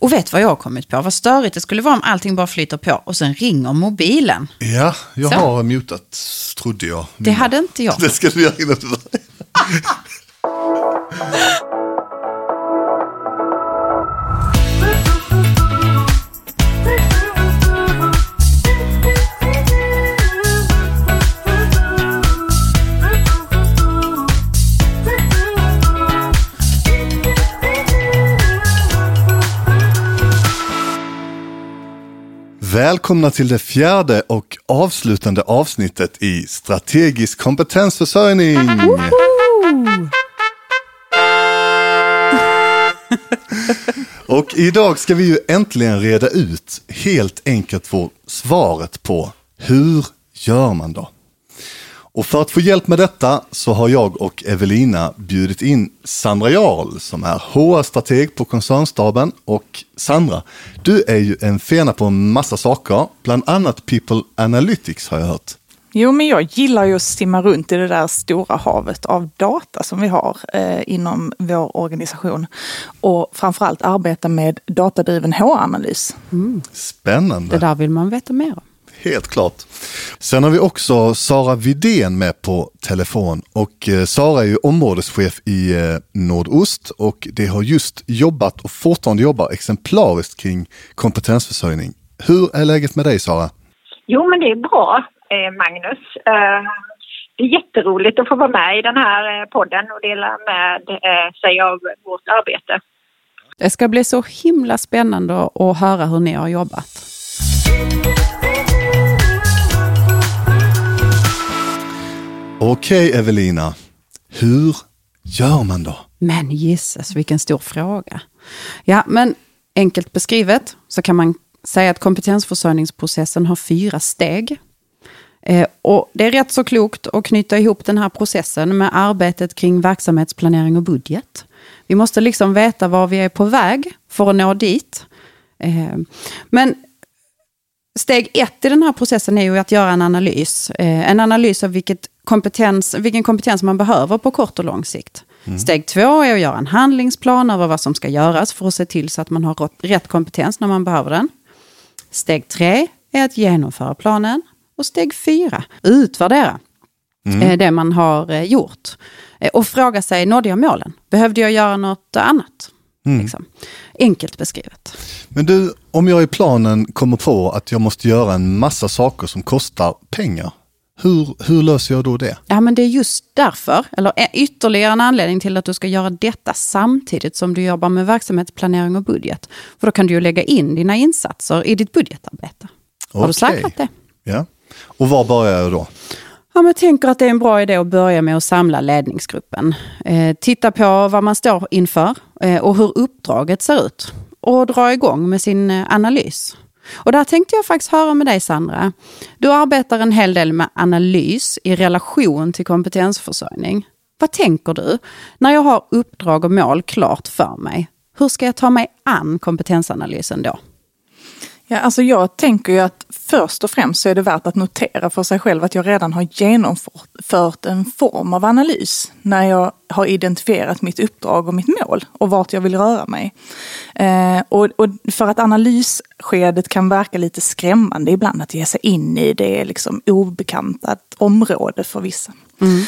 Och vet vad jag har kommit på? Vad störigt det skulle vara om allting bara flyter på och sen ringer mobilen. Ja, jag Så. har mutat, trodde jag. Det hade inte jag. Det ska du göra innan du Välkomna till det fjärde och avslutande avsnittet i Strategisk kompetensförsörjning. Och idag ska vi ju äntligen reda ut helt enkelt få svaret på hur gör man då? Och för att få hjälp med detta så har jag och Evelina bjudit in Sandra Jarl som är HR-strateg på koncernstaben. Och Sandra, du är ju en fena på en massa saker, bland annat People Analytics har jag hört. Jo, men jag gillar ju att simma runt i det där stora havet av data som vi har eh, inom vår organisation. Och framförallt arbeta med datadriven HR-analys. Spännande. Det där vill man veta mer om. Helt klart. Sen har vi också Sara Vidén med på telefon och eh, Sara är ju områdeschef i eh, Nordost och det har just jobbat och fortfarande jobbar exemplariskt kring kompetensförsörjning. Hur är läget med dig Sara? Jo, men det är bra, eh, Magnus. Det är jätteroligt att få vara med i den här podden och dela med sig av vårt arbete. Det ska bli så himla spännande att höra hur ni har jobbat. Okej Evelina, hur gör man då? Men gissas vilken stor fråga. Ja, men enkelt beskrivet så kan man säga att kompetensförsörjningsprocessen har fyra steg. Eh, och det är rätt så klokt att knyta ihop den här processen med arbetet kring verksamhetsplanering och budget. Vi måste liksom veta var vi är på väg för att nå dit. Eh, men Steg ett i den här processen är ju att göra en analys. Eh, en analys av vilket kompetens, vilken kompetens man behöver på kort och lång sikt. Steg två är att göra en handlingsplan över vad som ska göras för att se till så att man har rätt- kompetens när man behöver den. Steg tre är att genomföra planen. Och steg fyra, utvärdera eh, det man har eh, gjort. Eh, Och fråga sig, nådde jag målen? Behövde jag göra något annat? Liksom. Enkelt beskrivet. Men du, om jag i planen kommer på att jag måste göra en massa saker som kostar pengar, hur, hur löser jag då det? Ja, men det är just därför, eller ytterligare en anledning till att du ska göra detta samtidigt som du jobbar med verksamhetsplanering och budget. För då kan du ju lägga in dina insatser i ditt budgetarbete. Har du säkrat det? Ja. Och var börjar jag då? Ja, men jag tänker att det är en bra idé att börja med att samla ledningsgruppen. Eh, titta på vad man står inför eh, och hur uppdraget ser ut. Och dra igång med sin eh, analys. Och där tänkte jag faktiskt höra med dig Sandra. Du arbetar en hel del med analys i relation till kompetensförsörjning. Vad tänker du? När jag har uppdrag och mål klart för mig, hur ska jag ta mig an kompetensanalysen då? Ja, alltså jag tänker ju att först och främst så är det värt att notera för sig själv att jag redan har genomfört en form av analys när jag har identifierat mitt uppdrag och mitt mål och vart jag vill röra mig. Eh, och, och för att analysskedet kan verka lite skrämmande ibland att ge sig in i det liksom obekantat område för vissa. Mm.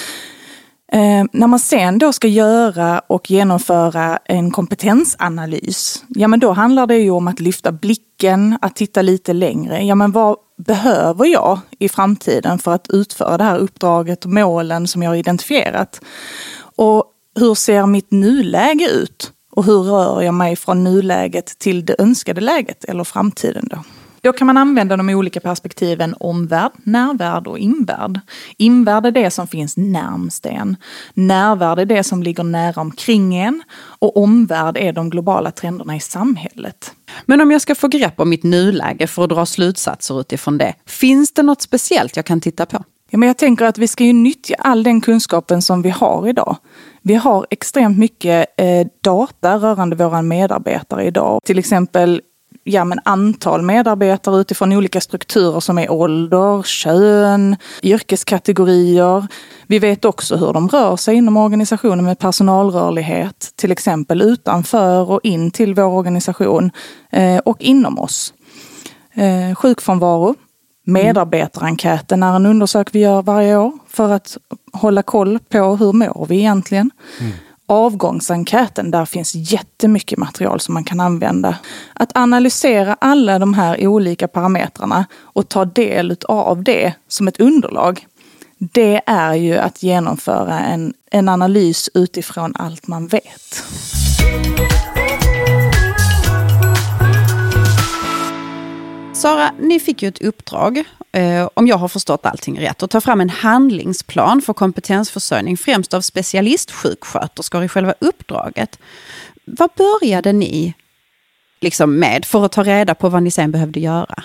Eh, när man sen då ska göra och genomföra en kompetensanalys, ja men då handlar det ju om att lyfta blicken, att titta lite längre. Ja men vad behöver jag i framtiden för att utföra det här uppdraget och målen som jag har identifierat? Och hur ser mitt nuläge ut? Och hur rör jag mig från nuläget till det önskade läget eller framtiden då? Då kan man använda de olika perspektiven omvärld, närvärld och invärld. Invärld är det som finns närmst en. Närvärld är det som ligger nära omkring en. Och omvärld är de globala trenderna i samhället. Men om jag ska få grepp om mitt nuläge för att dra slutsatser utifrån det, finns det något speciellt jag kan titta på? Ja, men jag tänker att vi ska ju nyttja all den kunskapen som vi har idag. Vi har extremt mycket eh, data rörande våra medarbetare idag. Till exempel ja, men antal medarbetare utifrån olika strukturer som är ålder, kön, yrkeskategorier. Vi vet också hur de rör sig inom organisationen med personalrörlighet, till exempel utanför och in till vår organisation eh, och inom oss. Eh, sjukfrånvaro, Medarbetarenkäten är en undersökning vi gör varje år för att hålla koll på hur mår vi egentligen. Mm. Avgångsenkäten, där finns jättemycket material som man kan använda. Att analysera alla de här olika parametrarna och ta del av det som ett underlag, det är ju att genomföra en, en analys utifrån allt man vet. Sara, ni fick ju ett uppdrag, eh, om jag har förstått allting rätt, att ta fram en handlingsplan för kompetensförsörjning, främst av specialistsjuksköterskor i själva uppdraget. Vad började ni liksom med för att ta reda på vad ni sen behövde göra?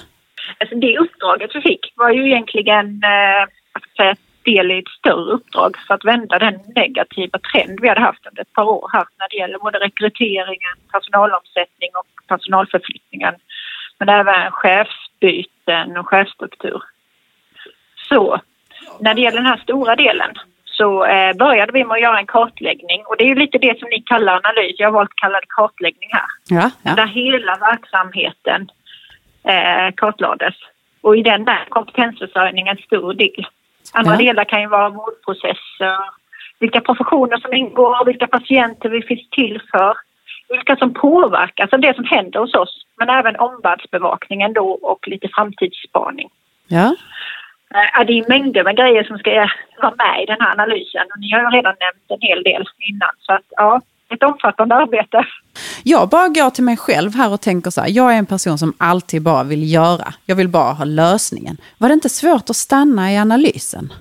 Alltså det uppdraget vi fick var ju egentligen eh, del i ett större uppdrag för att vända den negativa trend vi hade haft under ett par år här när det gäller både rekryteringen, personalomsättning och personalförflyttningen men även chefsbyten och chefsstruktur. Så när det gäller den här stora delen så eh, började vi med att göra en kartläggning och det är ju lite det som ni kallar analys. Jag har valt att kalla det kartläggning här. Ja, ja. Där hela verksamheten eh, kartlades. Och i den där kompetensförsörjning en stor del. Andra ja. delar kan ju vara vårdprocesser, vilka professioner som ingår, vilka patienter vi finns till för vilka som påverkas av det som händer hos oss. Men även omvärldsbevakningen då och lite framtidsspaning. Ja. Ja, det är mängder med grejer som ska vara med i den här analysen och ni har ju redan nämnt en hel del innan. Så att, ja, ett omfattande arbete. Jag bara går till mig själv här och tänker så här, jag är en person som alltid bara vill göra. Jag vill bara ha lösningen. Var det inte svårt att stanna i analysen?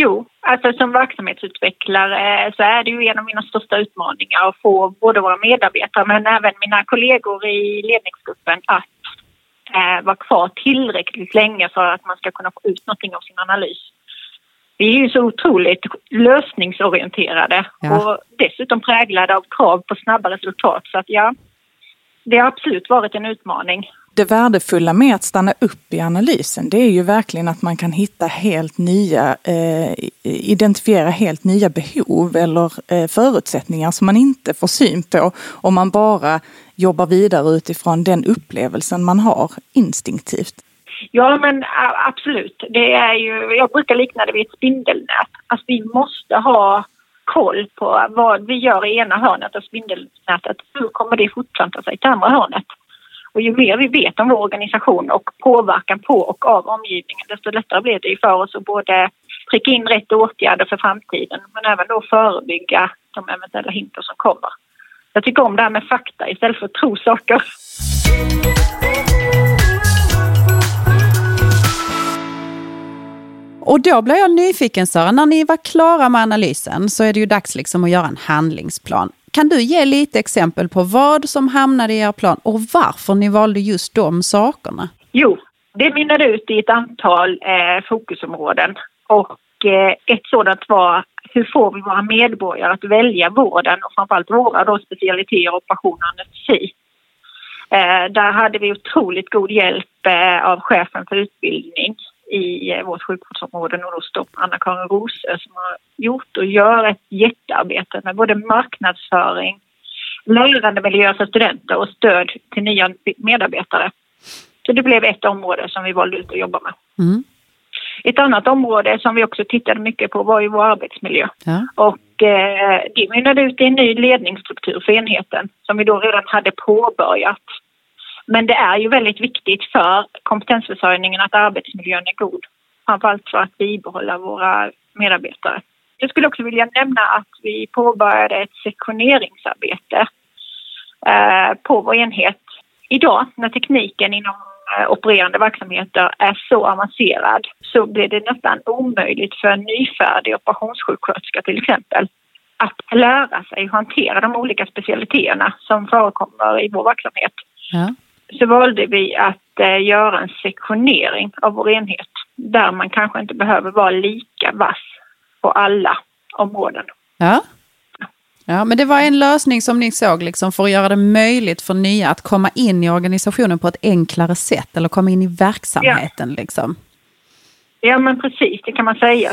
Jo, alltså som verksamhetsutvecklare så är det ju en av mina största utmaningar att få både våra medarbetare men även mina kollegor i ledningsgruppen att eh, vara kvar tillräckligt länge för att man ska kunna få ut någonting av sin analys. Vi är ju så otroligt lösningsorienterade ja. och dessutom präglade av krav på snabba resultat så att ja, det har absolut varit en utmaning det värdefulla med att stanna upp i analysen, det är ju verkligen att man kan hitta helt nya, eh, identifiera helt nya behov eller eh, förutsättningar som man inte får syn på om man bara jobbar vidare utifrån den upplevelsen man har instinktivt. Ja, men absolut. Det är ju, jag brukar likna det vid ett spindelnät. Alltså vi måste ha koll på vad vi gör i ena hörnet av spindelnätet. Hur kommer det fortplanta sig till andra hörnet? Och ju mer vi vet om vår organisation och påverkan på och av omgivningen desto lättare blir det för oss att både pricka in rätt åtgärder för framtiden men även då förebygga de eventuella hinder som kommer. Jag tycker om det här med fakta istället för att tro saker. Och då blir jag nyfiken Sara, när ni var klara med analysen så är det ju dags liksom att göra en handlingsplan. Kan du ge lite exempel på vad som hamnade i er plan och varför ni valde just de sakerna? Jo, det mynnade ut i ett antal eh, fokusområden och eh, ett sådant var hur får vi våra medborgare att välja vården och framförallt våra då specialiteter, operation och anestesi. Eh, där hade vi otroligt god hjälp eh, av chefen för utbildning i eh, vårt sjukvårdsområde nordoststopp, Anna-Karin Rosö, som har gjort och gör ett jättearbete med både marknadsföring, lärandemiljö för studenter och stöd till nya medarbetare. Så det blev ett område som vi valde ut att jobba med. Mm. Ett annat område som vi också tittade mycket på var ju vår arbetsmiljö. Ja. Och eh, det mynnade ut i en ny ledningsstruktur för enheten som vi då redan hade påbörjat men det är ju väldigt viktigt för kompetensförsörjningen att arbetsmiljön är god. Framförallt för att bibehålla våra medarbetare. Jag skulle också vilja nämna att vi påbörjade ett sektioneringsarbete eh, på vår enhet. Idag när tekniken inom eh, opererande verksamheter är så avancerad så blir det nästan omöjligt för en nyfärdig operationssjuksköterska till exempel att lära sig hantera de olika specialiteterna som förekommer i vår verksamhet. Ja så valde vi att eh, göra en sektionering av vår enhet där man kanske inte behöver vara lika vass på alla områden. Ja. Ja, men det var en lösning som ni såg liksom, för att göra det möjligt för nya att komma in i organisationen på ett enklare sätt eller komma in i verksamheten. Ja, liksom. ja men precis, det kan man säga.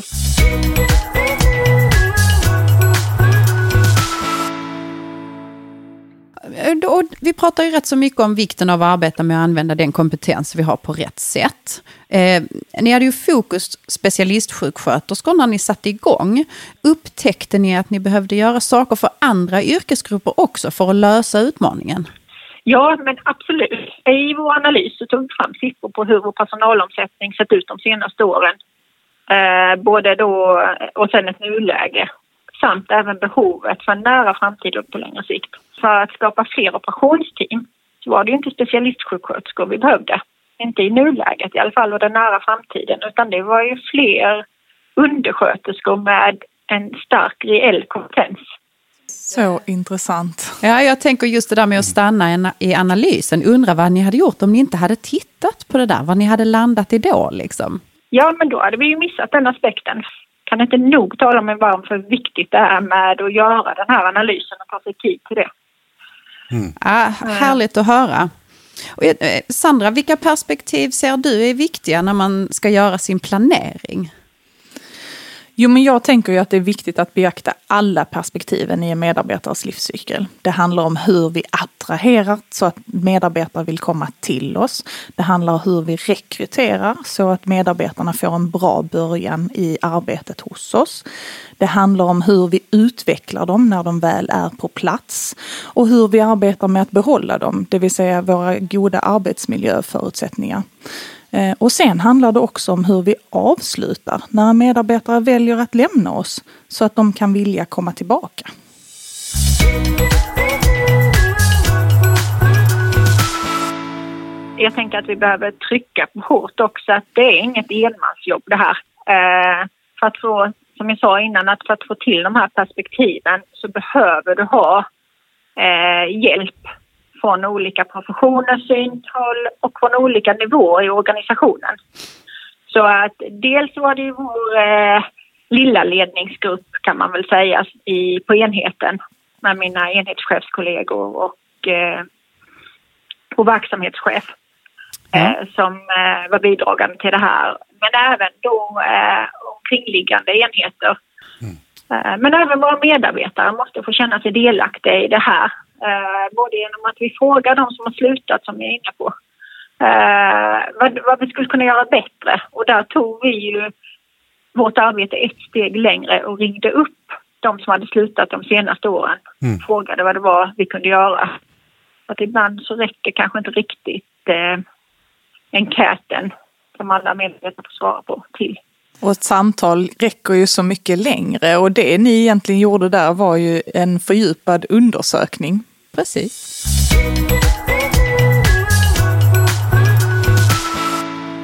Eh, och vi pratar ju rätt så mycket om vikten av att arbeta med att använda den kompetens vi har på rätt sätt. Eh, ni hade ju fokus specialistsjuksköterskor när ni satte igång. Upptäckte ni att ni behövde göra saker för andra yrkesgrupper också för att lösa utmaningen? Ja, men absolut. I vår analys så tog vi fram siffror på hur vår personalomsättning sett ut de senaste åren. Eh, både då och sen ett nuläge samt även behovet för en nära framtid och på längre sikt. För att skapa fler operationsteam så var det ju inte specialistsjuksköterskor vi behövde. Inte i nuläget i alla fall och den nära framtiden utan det var ju fler undersköterskor med en stark reell kompetens. Så intressant. Ja, jag tänker just det där med att stanna i analysen. Undrar vad ni hade gjort om ni inte hade tittat på det där, vad ni hade landat i då liksom? Ja, men då hade vi ju missat den aspekten kan inte nog tala mig varm för hur viktigt det är med att göra den här analysen och ta sig tid till det. Mm. Ah, härligt att höra. Och, eh, Sandra, vilka perspektiv ser du är viktiga när man ska göra sin planering? Jo, men jag tänker ju att det är viktigt att beakta alla perspektiven i en medarbetares livscykel. Det handlar om hur vi attraherar så att medarbetare vill komma till oss. Det handlar om hur vi rekryterar så att medarbetarna får en bra början i arbetet hos oss. Det handlar om hur vi utvecklar dem när de väl är på plats och hur vi arbetar med att behålla dem, det vill säga våra goda arbetsmiljöförutsättningar. Eh, och sen handlar det också om hur vi avslutar när en medarbetare väljer att lämna oss så att de kan vilja komma tillbaka. Jag tänker att vi behöver trycka på hårt också att det är inget enmansjobb det här. Eh, för att få, som jag sa innan, att för att få till de här perspektiven så behöver du ha eh, hjälp från olika professioners synhåll och från olika nivåer i organisationen. Så att dels var det vår eh, lilla ledningsgrupp kan man väl säga i, på enheten med mina enhetschefskollegor och eh, vår verksamhetschef eh, som eh, var bidragande till det här. Men även då eh, omkringliggande enheter. Eh, men även våra medarbetare måste få känna sig delaktiga i det här Eh, både genom att vi frågar de som har slutat, som jag är inne på, eh, vad, vad vi skulle kunna göra bättre. Och där tog vi ju vårt arbete ett steg längre och ringde upp de som hade slutat de senaste åren. Mm. Frågade vad det var vi kunde göra. Att ibland så räcker kanske inte riktigt eh, enkäten som alla medarbetare får svara på till. Och ett samtal räcker ju så mycket längre och det ni egentligen gjorde där var ju en fördjupad undersökning. Precis.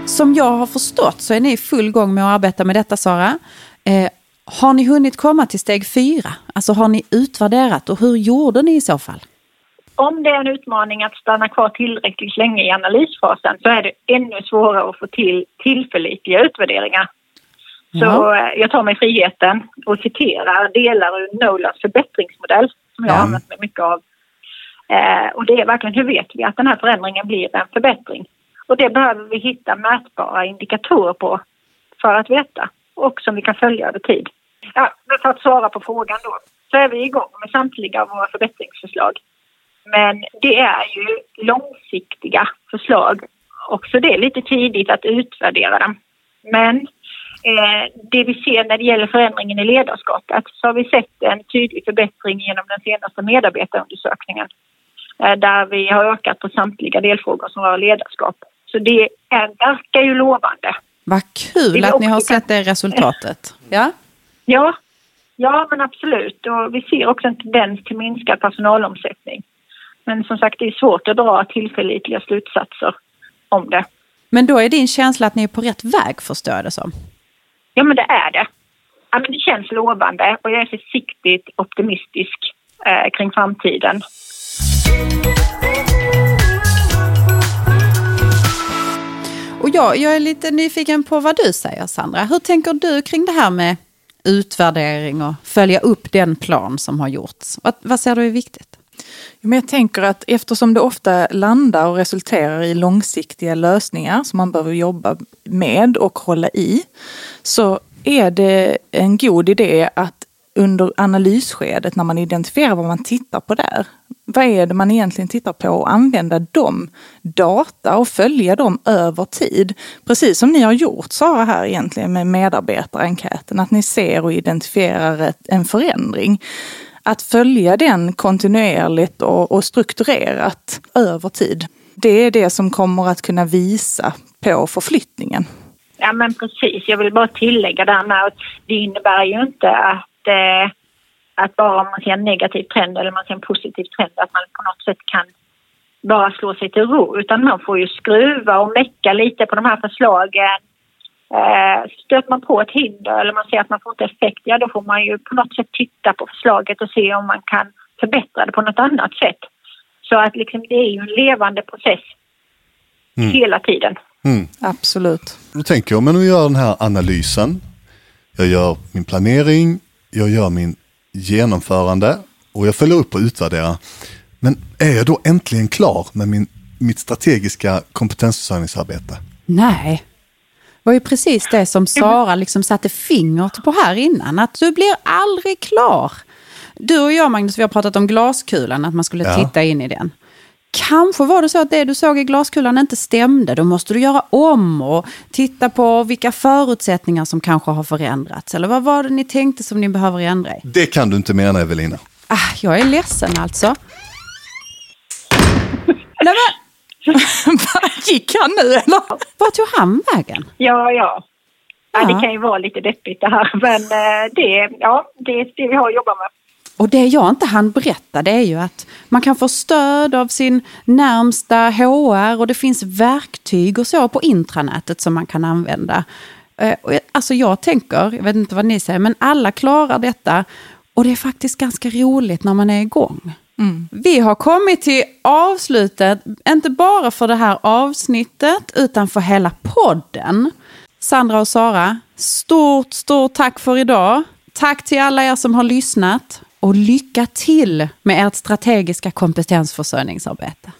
Som jag har förstått så är ni i full gång med att arbeta med detta Sara. Eh, har ni hunnit komma till steg fyra? Alltså har ni utvärderat och hur gjorde ni i så fall? Om det är en utmaning att stanna kvar tillräckligt länge i analysfasen så är det ännu svårare att få till tillförlitliga utvärderingar. Så ja. Eh, jag tar mig friheten och citerar delar ur Nolans förbättringsmodell som jag ja. har använt mig mycket av. Eh, och det är verkligen hur vet vi att den här förändringen blir en förbättring? Och det behöver vi hitta mätbara indikatorer på för att veta och som vi kan följa över tid. Ja, för att svara på frågan då så är vi igång med samtliga av våra förbättringsförslag. Men det är ju långsiktiga förslag. Också det är lite tidigt att utvärdera dem. Men det vi ser när det gäller förändringen i ledarskapet så har vi sett en tydlig förbättring genom den senaste medarbetarundersökningen eh, där vi har ökat på samtliga delfrågor som rör ledarskap. Så det är, verkar ju lovande. Vad kul att ni har sett det resultatet. Ja? ja, ja men absolut. Och vi ser också en tendens till minskad personalomsättning. Men som sagt, det är svårt att dra tillförlitliga slutsatser om det. Men då är din känsla att ni är på rätt väg, förstår jag det som? Ja, men det är det. Ja, men det känns lovande och jag är försiktigt optimistisk eh, kring framtiden. Och jag, jag är lite nyfiken på vad du säger, Sandra. Hur tänker du kring det här med utvärdering och följa upp den plan som har gjorts. Vad, vad ser du är viktigt? Men jag tänker att eftersom det ofta landar och resulterar i långsiktiga lösningar som man behöver jobba med och hålla i, så är det en god idé att under analysskedet när man identifierar vad man tittar på där. Vad är det man egentligen tittar på och använda de data och följa dem över tid. Precis som ni har gjort Sara här egentligen med medarbetarenkäten, att ni ser och identifierar en förändring. Att följa den kontinuerligt och, och strukturerat över tid. Det är det som kommer att kunna visa på förflyttningen. Ja men precis, jag vill bara tillägga där med att det innebär ju inte att, eh, att bara om man ser en negativ trend eller man ser en positiv trend att man på något sätt kan bara slå sig till ro utan man får ju skruva och mecka lite på de här förslagen. Eh, stöter man på ett hinder eller man ser att man får inte effekt, ja då får man ju på något sätt titta på förslaget och se om man kan förbättra det på något annat sätt. Så att liksom det är ju en levande process mm. hela tiden. Mm. Absolut. Då tänker jag, men om jag gör den här analysen, jag gör min planering, jag gör min genomförande och jag följer upp och utvärderar. Men är jag då äntligen klar med min, mitt strategiska kompetensförsörjningsarbete? Nej. Var ju precis det som Sara liksom satte fingret på här innan, att du blir aldrig klar. Du och jag Magnus, vi har pratat om glaskulan, att man skulle ja. titta in i den. Kanske var det så att det du såg i glaskulan inte stämde. Då måste du göra om och titta på vilka förutsättningar som kanske har förändrats. Eller vad var det ni tänkte som ni behöver ändra i? Det kan du inte mena Evelina. Ah, jag är ledsen alltså. Nej, men... Gick han nu eller? Vart tog han vägen? Ja, ja. Ja, det kan ju vara lite deppigt det här, men eh, det, ja, det är det vi har att jobba med. Och det jag inte hann berätta det är ju att man kan få stöd av sin närmsta HR och det finns verktyg och så på intranätet som man kan använda. Eh, alltså jag tänker, jag vet inte vad ni säger, men alla klarar detta och det är faktiskt ganska roligt när man är igång. Mm. Vi har kommit till avslutet, inte bara för det här avsnittet, utan för hela podden. Sandra och Sara, stort, stort tack för idag. Tack till alla er som har lyssnat och lycka till med ert strategiska kompetensförsörjningsarbete.